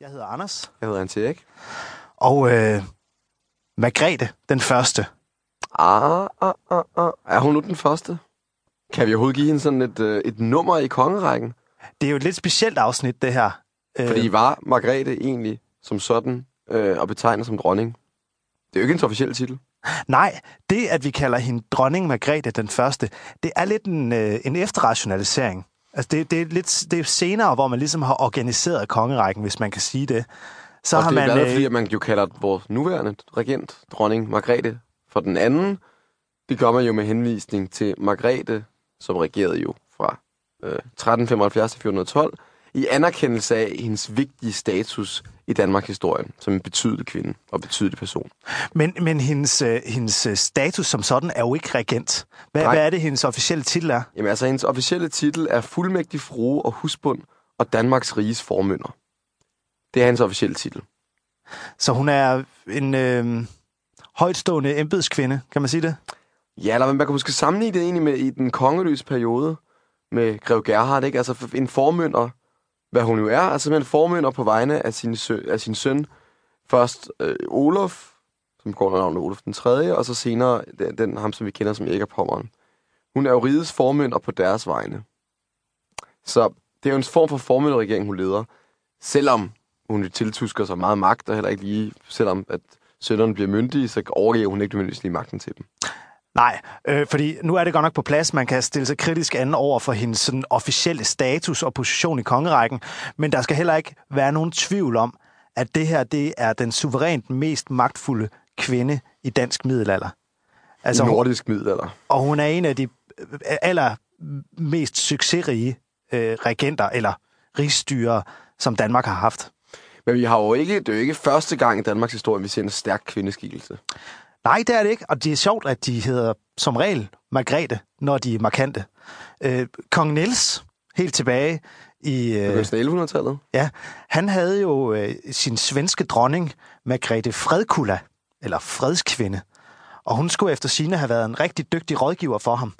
Jeg hedder Anders. Jeg hedder Antje. Og øh, Margrethe, den første. Ah, ah, ah, ah. Er hun nu den første? Kan vi overhovedet give hende sådan et, øh, et nummer i kongerækken? Det er jo et lidt specielt afsnit, det her. Øh, Fordi var Margrethe egentlig som sådan øh, og betegnet som dronning? Det er jo ikke en officiel titel. Nej, det at vi kalder hende dronning Margrethe den første, det er lidt en, øh, en efterrationalisering. Altså det, det, er lidt, det er senere, hvor man ligesom har organiseret kongerækken, hvis man kan sige det. Så og har det er man, blandt andet, øh, fordi at man jo kalder vores nuværende regent, dronning Margrethe, for den anden. Det gør man jo med henvisning til Margrethe, som regerede jo fra øh, 1375 til 1412, i anerkendelse af hendes vigtige status i Danmarks historie, som en betydelig kvinde og betydelig person. men, men hendes, øh, hendes øh, status som sådan er jo ikke regent. Hvad, Nej. hvad er det, hendes officielle titel er? Jamen altså, hendes officielle titel er fuldmægtig frue og husbund og Danmarks riges formynder. Det er hans officielle titel. Så hun er en øh, højtstående embedskvinde, kan man sige det? Ja, eller man kan måske sammenligne det egentlig med i den kongeløse periode med Grev Gerhard, ikke? Altså en formynder, hvad hun jo er, er simpelthen formynder på vegne af sin, sø, af sin søn. Først øh, Olof, som går under navnet Olof den 3., og så senere den, den ham, som vi kender som Erik Pommeren. Hun er jo rigets formynder på deres vegne. Så det er jo en form for formynderregering, hun leder. Selvom hun tiltusker sig meget magt, og heller ikke lige, selvom at sønnerne bliver myndige, så overgiver hun ikke nødvendigvis lige magten til dem. Nej, øh, fordi nu er det godt nok på plads. Man kan stille sig kritisk an over for hendes sådan, officielle status og position i kongerækken, men der skal heller ikke være nogen tvivl om, at det her det er den suverænt mest magtfulde kvinde i dansk middelalder. Altså, I nordisk middelalder. og hun er en af de øh, aller mest succesrige øh, regenter eller rigsstyrer, som Danmark har haft. Men vi har jo ikke, det er jo ikke første gang i Danmarks historie, vi ser en stærk kvindeskikkelse. Nej, det er det ikke, og det er sjovt, at de hedder som regel Margrethe, når de er markante. Øh, Kong Niels, helt tilbage i... Øh, Begyndelsen af 1100-tallet. ja, han havde jo øh, sin svenske dronning, Margrethe Fredkulla, eller fredskvinde. Og hun skulle efter sine have været en rigtig dygtig rådgiver for ham.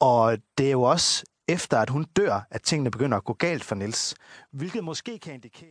Og det er jo også efter, at hun dør, at tingene begynder at gå galt for Niels. Hvilket måske kan indikere...